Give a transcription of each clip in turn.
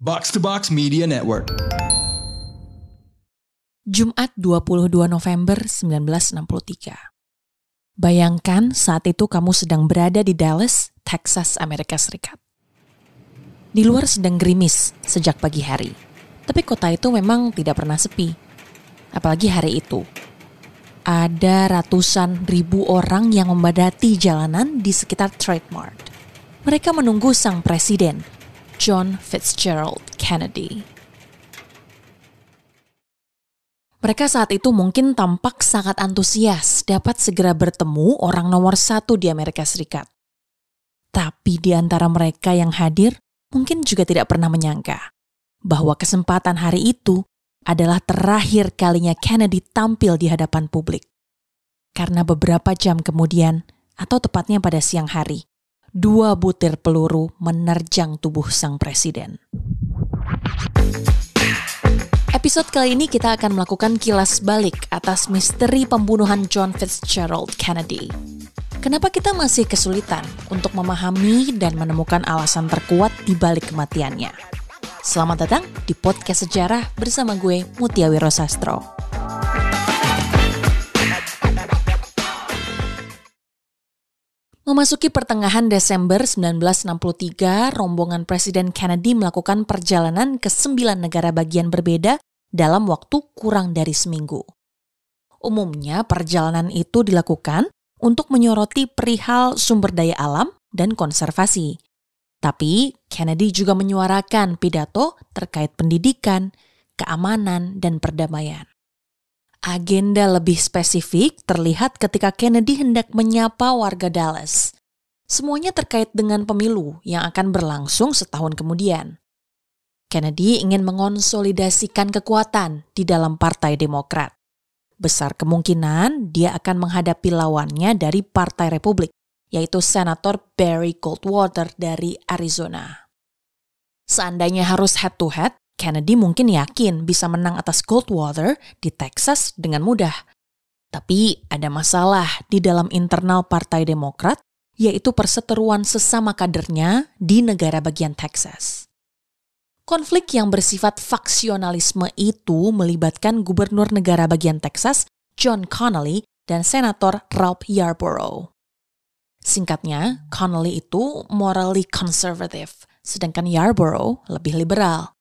Box to Box Media Network. Jumat 22 November 1963. Bayangkan saat itu kamu sedang berada di Dallas, Texas, Amerika Serikat. Di luar sedang gerimis sejak pagi hari, tapi kota itu memang tidak pernah sepi. Apalagi hari itu. Ada ratusan ribu orang yang membadati jalanan di sekitar Trade Mart. Mereka menunggu sang presiden, John Fitzgerald Kennedy. Mereka saat itu mungkin tampak sangat antusias dapat segera bertemu orang nomor satu di Amerika Serikat. Tapi di antara mereka yang hadir mungkin juga tidak pernah menyangka bahwa kesempatan hari itu adalah terakhir kalinya Kennedy tampil di hadapan publik. Karena beberapa jam kemudian, atau tepatnya pada siang hari, dua butir peluru menerjang tubuh sang presiden. Episode kali ini kita akan melakukan kilas balik atas misteri pembunuhan John Fitzgerald Kennedy. Kenapa kita masih kesulitan untuk memahami dan menemukan alasan terkuat di balik kematiannya? Selamat datang di podcast sejarah bersama gue Mutia Wiro Memasuki pertengahan Desember 1963, rombongan Presiden Kennedy melakukan perjalanan ke sembilan negara bagian berbeda dalam waktu kurang dari seminggu. Umumnya perjalanan itu dilakukan untuk menyoroti perihal sumber daya alam dan konservasi. Tapi Kennedy juga menyuarakan pidato terkait pendidikan, keamanan, dan perdamaian. Agenda lebih spesifik terlihat ketika Kennedy hendak menyapa warga Dallas. Semuanya terkait dengan pemilu yang akan berlangsung setahun kemudian. Kennedy ingin mengonsolidasikan kekuatan di dalam Partai Demokrat. Besar kemungkinan dia akan menghadapi lawannya dari Partai Republik, yaitu Senator Barry Goldwater dari Arizona. Seandainya harus head-to-head, Kennedy mungkin yakin bisa menang atas Goldwater di Texas dengan mudah. Tapi ada masalah di dalam internal Partai Demokrat, yaitu perseteruan sesama kadernya di negara bagian Texas. Konflik yang bersifat faksionalisme itu melibatkan gubernur negara bagian Texas, John Connolly, dan Senator Ralph Yarborough. Singkatnya, Connolly itu morally conservative, sedangkan Yarborough lebih liberal.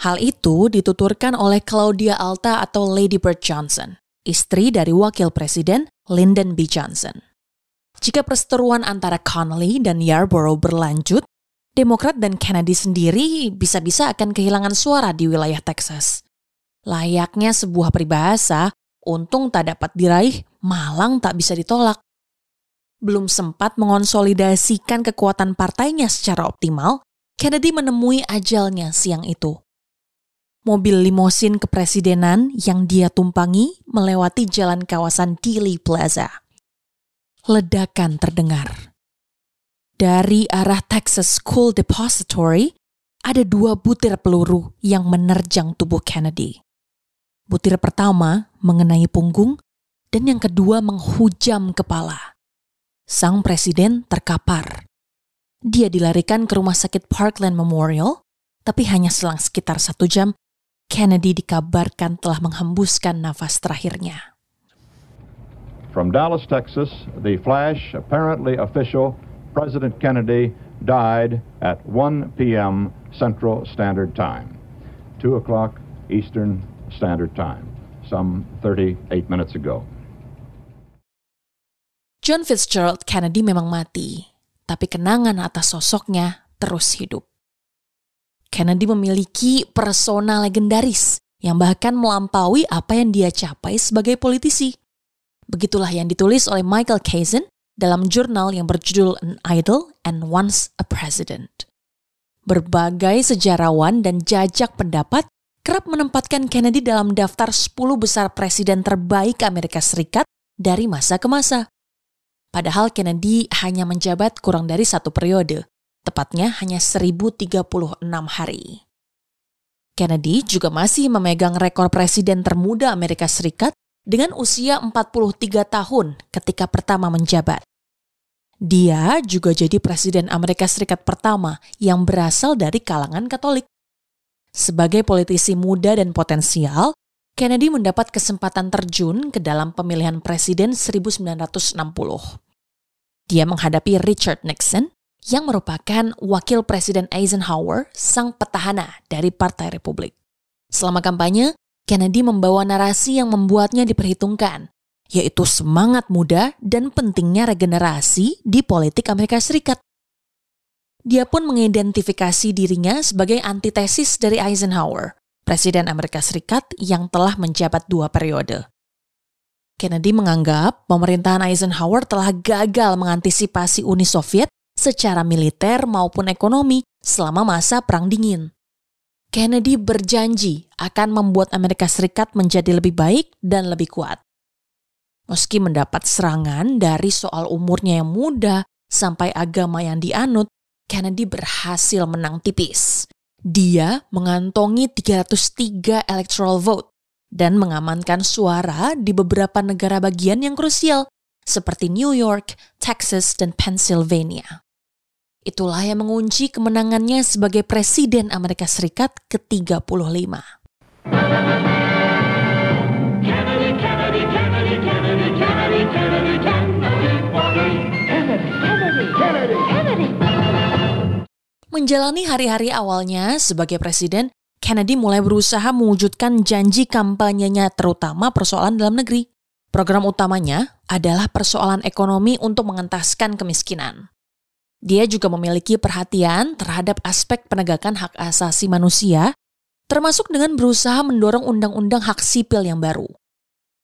Hal itu dituturkan oleh Claudia Alta atau Lady Bird Johnson, istri dari wakil presiden Lyndon B. Johnson. Jika perseteruan antara Connolly dan Yarborough berlanjut, Demokrat dan Kennedy sendiri bisa-bisa akan kehilangan suara di wilayah Texas. Layaknya sebuah peribahasa, untung tak dapat diraih, malang tak bisa ditolak. Belum sempat mengonsolidasikan kekuatan partainya secara optimal, Kennedy menemui ajalnya siang itu mobil limosin kepresidenan yang dia tumpangi melewati jalan kawasan Dealey Plaza. Ledakan terdengar. Dari arah Texas School Depository, ada dua butir peluru yang menerjang tubuh Kennedy. Butir pertama mengenai punggung dan yang kedua menghujam kepala. Sang presiden terkapar. Dia dilarikan ke rumah sakit Parkland Memorial, tapi hanya selang sekitar satu jam Kennedy dikabarkan telah menghembuskan nafas terakhirnya. From Dallas, Texas, the flash, apparently official, President Kennedy died at 1 p.m. Central Standard Time, 2 o'clock Eastern Standard Time, some 38 minutes ago. John Fitzgerald Kennedy memang mati, tapi kenangan atas sosoknya terus hidup. Kennedy memiliki persona legendaris yang bahkan melampaui apa yang dia capai sebagai politisi. Begitulah yang ditulis oleh Michael Kazin dalam jurnal yang berjudul An Idol and Once a President. Berbagai sejarawan dan jajak pendapat kerap menempatkan Kennedy dalam daftar 10 besar presiden terbaik Amerika Serikat dari masa ke masa. Padahal Kennedy hanya menjabat kurang dari satu periode, tepatnya hanya 1036 hari. Kennedy juga masih memegang rekor presiden termuda Amerika Serikat dengan usia 43 tahun ketika pertama menjabat. Dia juga jadi presiden Amerika Serikat pertama yang berasal dari kalangan Katolik. Sebagai politisi muda dan potensial, Kennedy mendapat kesempatan terjun ke dalam pemilihan presiden 1960. Dia menghadapi Richard Nixon yang merupakan wakil presiden Eisenhower, sang petahana dari Partai Republik. Selama kampanye, Kennedy membawa narasi yang membuatnya diperhitungkan, yaitu semangat muda dan pentingnya regenerasi di politik Amerika Serikat. Dia pun mengidentifikasi dirinya sebagai antitesis dari Eisenhower, Presiden Amerika Serikat yang telah menjabat dua periode. Kennedy menganggap pemerintahan Eisenhower telah gagal mengantisipasi Uni Soviet secara militer maupun ekonomi selama masa Perang Dingin. Kennedy berjanji akan membuat Amerika Serikat menjadi lebih baik dan lebih kuat. Meski mendapat serangan dari soal umurnya yang muda sampai agama yang dianut, Kennedy berhasil menang tipis. Dia mengantongi 303 electoral vote dan mengamankan suara di beberapa negara bagian yang krusial seperti New York, Texas, dan Pennsylvania. Itulah yang mengunci kemenangannya sebagai Presiden Amerika Serikat ke-35. Menjalani hari-hari awalnya sebagai presiden, Kennedy mulai berusaha mewujudkan janji kampanyenya terutama persoalan dalam negeri. Program utamanya adalah persoalan ekonomi untuk mengentaskan kemiskinan. Dia juga memiliki perhatian terhadap aspek penegakan hak asasi manusia, termasuk dengan berusaha mendorong undang-undang hak sipil yang baru.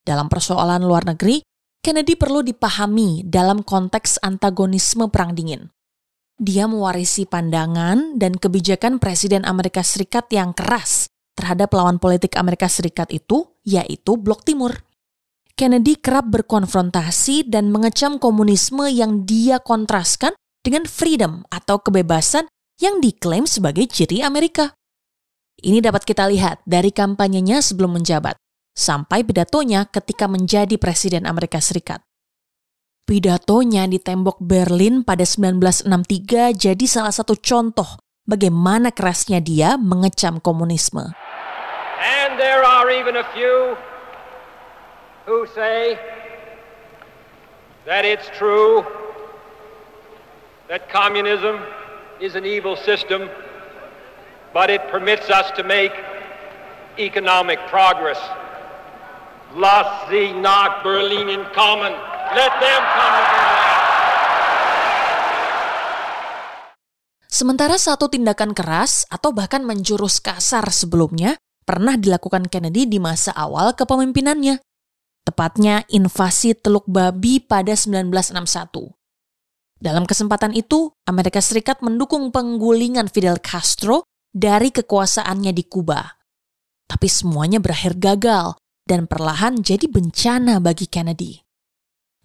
Dalam persoalan luar negeri, Kennedy perlu dipahami dalam konteks antagonisme Perang Dingin dia mewarisi pandangan dan kebijakan Presiden Amerika Serikat yang keras terhadap lawan politik Amerika Serikat itu, yaitu Blok Timur. Kennedy kerap berkonfrontasi dan mengecam komunisme yang dia kontraskan dengan freedom atau kebebasan yang diklaim sebagai ciri Amerika. Ini dapat kita lihat dari kampanyenya sebelum menjabat, sampai pidatonya ketika menjadi Presiden Amerika Serikat. Pidatonya di tembok Berlin pada 1963 jadi salah satu contoh bagaimana kerasnya dia mengecam komunisme. And there are even a few who say that it's true communism is an evil system, but it permits us to make economic progress. Lass sie nach Berlin kommen. Let them come to Berlin. Sementara satu tindakan keras atau bahkan menjurus kasar sebelumnya pernah dilakukan Kennedy di masa awal kepemimpinannya. Tepatnya invasi Teluk Babi pada 1961. Dalam kesempatan itu, Amerika Serikat mendukung penggulingan Fidel Castro dari kekuasaannya di Kuba. Tapi semuanya berakhir gagal dan perlahan jadi bencana bagi Kennedy.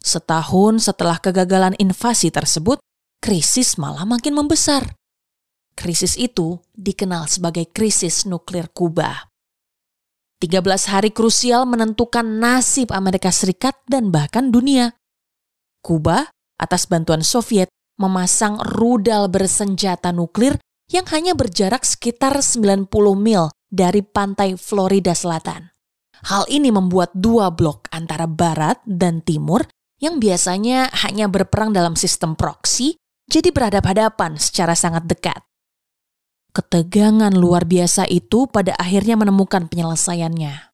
Setahun setelah kegagalan invasi tersebut, krisis malah makin membesar. Krisis itu dikenal sebagai krisis nuklir Kuba. 13 hari krusial menentukan nasib Amerika Serikat dan bahkan dunia. Kuba, atas bantuan Soviet, memasang rudal bersenjata nuklir yang hanya berjarak sekitar 90 mil dari pantai Florida Selatan. Hal ini membuat dua blok antara Barat dan Timur yang biasanya hanya berperang dalam sistem proksi, jadi berhadapan-hadapan secara sangat dekat. Ketegangan luar biasa itu pada akhirnya menemukan penyelesaiannya.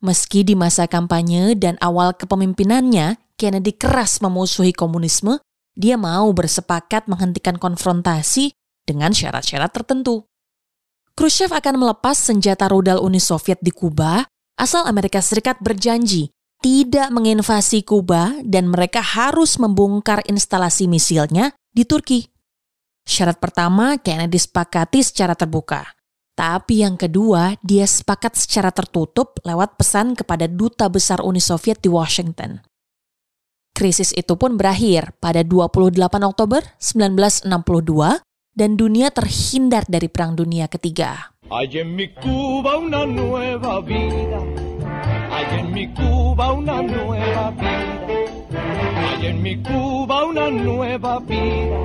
Meski di masa kampanye dan awal kepemimpinannya, Kennedy keras memusuhi komunisme, dia mau bersepakat menghentikan konfrontasi dengan syarat-syarat tertentu. Khrushchev akan melepas senjata rudal Uni Soviet di Kuba asal Amerika Serikat berjanji tidak menginvasi Kuba dan mereka harus membongkar instalasi misilnya di Turki. Syarat pertama Kennedy disepakati secara terbuka. Tapi yang kedua, dia sepakat secara tertutup lewat pesan kepada duta besar Uni Soviet di Washington. Krisis itu pun berakhir pada 28 Oktober 1962 dan dunia terhindar dari Perang Dunia Ketiga. Hay en mi Cuba una nueva vida. Hay en mi Cuba una nueva vida. Hay en mi Cuba una nueva vida.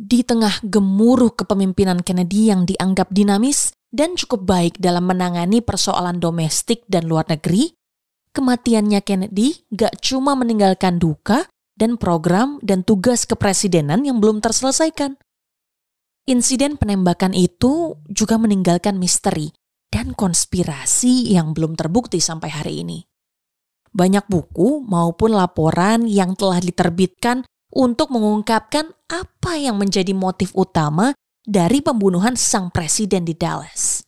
di tengah gemuruh kepemimpinan Kennedy yang dianggap dinamis dan cukup baik dalam menangani persoalan domestik dan luar negeri, kematiannya Kennedy gak cuma meninggalkan duka dan program dan tugas kepresidenan yang belum terselesaikan. Insiden penembakan itu juga meninggalkan misteri dan konspirasi yang belum terbukti sampai hari ini. Banyak buku maupun laporan yang telah diterbitkan untuk mengungkapkan apa yang menjadi motif utama dari pembunuhan sang presiden di Dallas.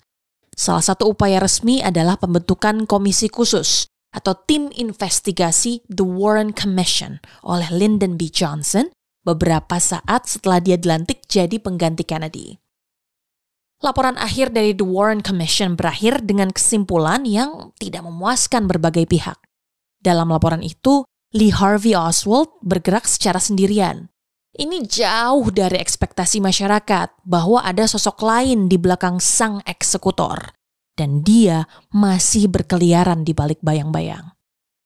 Salah satu upaya resmi adalah pembentukan komisi khusus atau tim investigasi The Warren Commission oleh Lyndon B. Johnson beberapa saat setelah dia dilantik jadi pengganti Kennedy. Laporan akhir dari The Warren Commission berakhir dengan kesimpulan yang tidak memuaskan berbagai pihak. Dalam laporan itu, Lee Harvey Oswald bergerak secara sendirian. Ini jauh dari ekspektasi masyarakat bahwa ada sosok lain di belakang sang eksekutor, dan dia masih berkeliaran di balik bayang-bayang.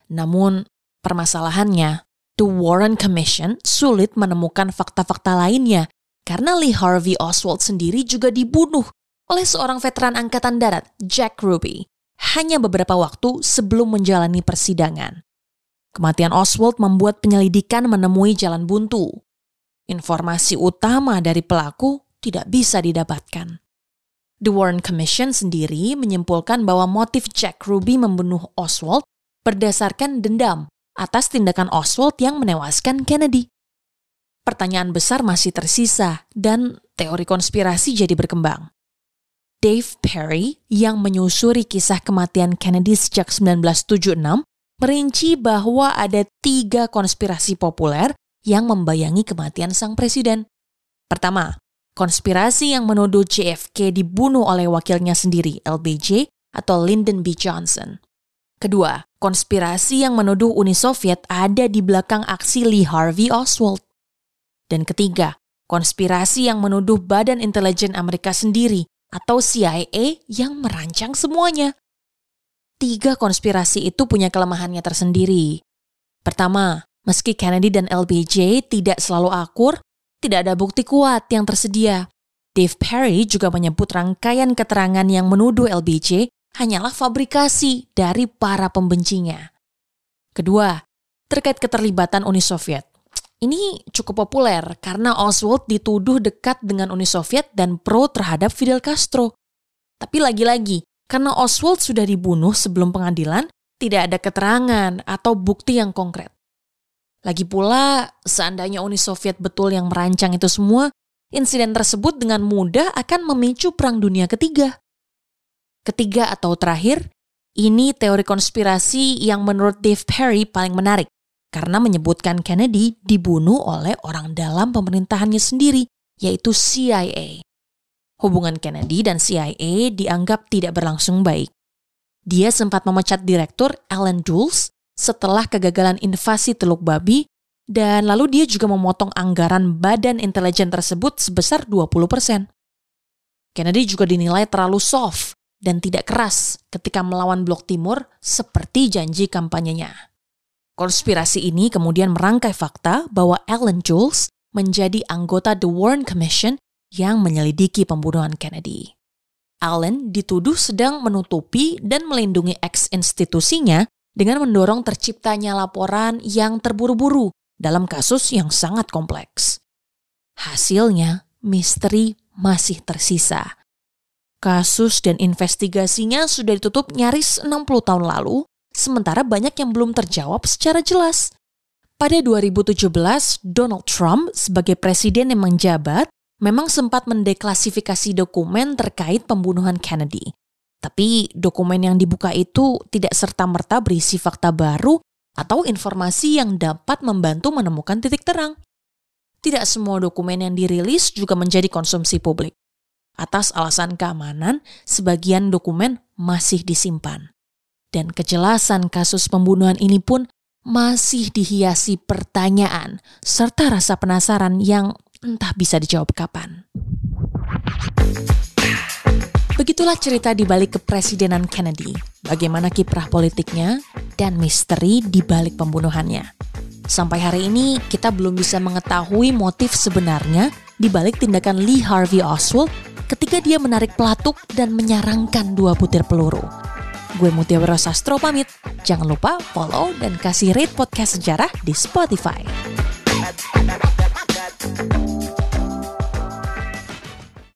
Namun, permasalahannya, The Warren Commission sulit menemukan fakta-fakta lainnya karena Lee Harvey Oswald sendiri juga dibunuh oleh seorang veteran angkatan darat, Jack Ruby, hanya beberapa waktu sebelum menjalani persidangan. Kematian Oswald membuat penyelidikan menemui jalan buntu. Informasi utama dari pelaku tidak bisa didapatkan. The Warren Commission sendiri menyimpulkan bahwa motif Jack Ruby membunuh Oswald berdasarkan dendam atas tindakan Oswald yang menewaskan Kennedy. Pertanyaan besar masih tersisa dan teori konspirasi jadi berkembang. Dave Perry yang menyusuri kisah kematian Kennedy sejak 1976 merinci bahwa ada tiga konspirasi populer yang membayangi kematian sang presiden. Pertama, konspirasi yang menuduh JFK dibunuh oleh wakilnya sendiri, LBJ, atau Lyndon B. Johnson. Kedua, konspirasi yang menuduh Uni Soviet ada di belakang aksi Lee Harvey Oswald. Dan ketiga, konspirasi yang menuduh Badan Intelijen Amerika sendiri atau CIA yang merancang semuanya tiga konspirasi itu punya kelemahannya tersendiri. Pertama, meski Kennedy dan LBJ tidak selalu akur, tidak ada bukti kuat yang tersedia. Dave Perry juga menyebut rangkaian keterangan yang menuduh LBJ hanyalah fabrikasi dari para pembencinya. Kedua, terkait keterlibatan Uni Soviet. Ini cukup populer karena Oswald dituduh dekat dengan Uni Soviet dan pro terhadap Fidel Castro. Tapi lagi-lagi, karena Oswald sudah dibunuh sebelum pengadilan, tidak ada keterangan atau bukti yang konkret. Lagi pula, seandainya Uni Soviet betul yang merancang itu semua, insiden tersebut dengan mudah akan memicu Perang Dunia Ketiga. Ketiga atau terakhir, ini teori konspirasi yang menurut Dave Perry paling menarik karena menyebutkan Kennedy dibunuh oleh orang dalam pemerintahannya sendiri, yaitu CIA hubungan Kennedy dan CIA dianggap tidak berlangsung baik. Dia sempat memecat direktur Alan Dulles setelah kegagalan invasi Teluk Babi dan lalu dia juga memotong anggaran badan intelijen tersebut sebesar 20%. Kennedy juga dinilai terlalu soft dan tidak keras ketika melawan Blok Timur seperti janji kampanyenya. Konspirasi ini kemudian merangkai fakta bahwa Alan Jules menjadi anggota The Warren Commission yang menyelidiki pembunuhan Kennedy. Allen dituduh sedang menutupi dan melindungi ex-institusinya dengan mendorong terciptanya laporan yang terburu-buru dalam kasus yang sangat kompleks. Hasilnya, misteri masih tersisa. Kasus dan investigasinya sudah ditutup nyaris 60 tahun lalu, sementara banyak yang belum terjawab secara jelas. Pada 2017, Donald Trump sebagai presiden yang menjabat memang sempat mendeklasifikasi dokumen terkait pembunuhan Kennedy. Tapi dokumen yang dibuka itu tidak serta-merta berisi fakta baru atau informasi yang dapat membantu menemukan titik terang. Tidak semua dokumen yang dirilis juga menjadi konsumsi publik. Atas alasan keamanan, sebagian dokumen masih disimpan. Dan kejelasan kasus pembunuhan ini pun masih dihiasi pertanyaan serta rasa penasaran yang entah bisa dijawab kapan. Begitulah cerita di balik kepresidenan Kennedy, bagaimana kiprah politiknya, dan misteri di balik pembunuhannya. Sampai hari ini kita belum bisa mengetahui motif sebenarnya di balik tindakan Lee Harvey Oswald ketika dia menarik pelatuk dan menyarangkan dua butir peluru. Gue Mutia Wiro Sastro pamit. Jangan lupa follow dan kasih rate podcast sejarah di Spotify.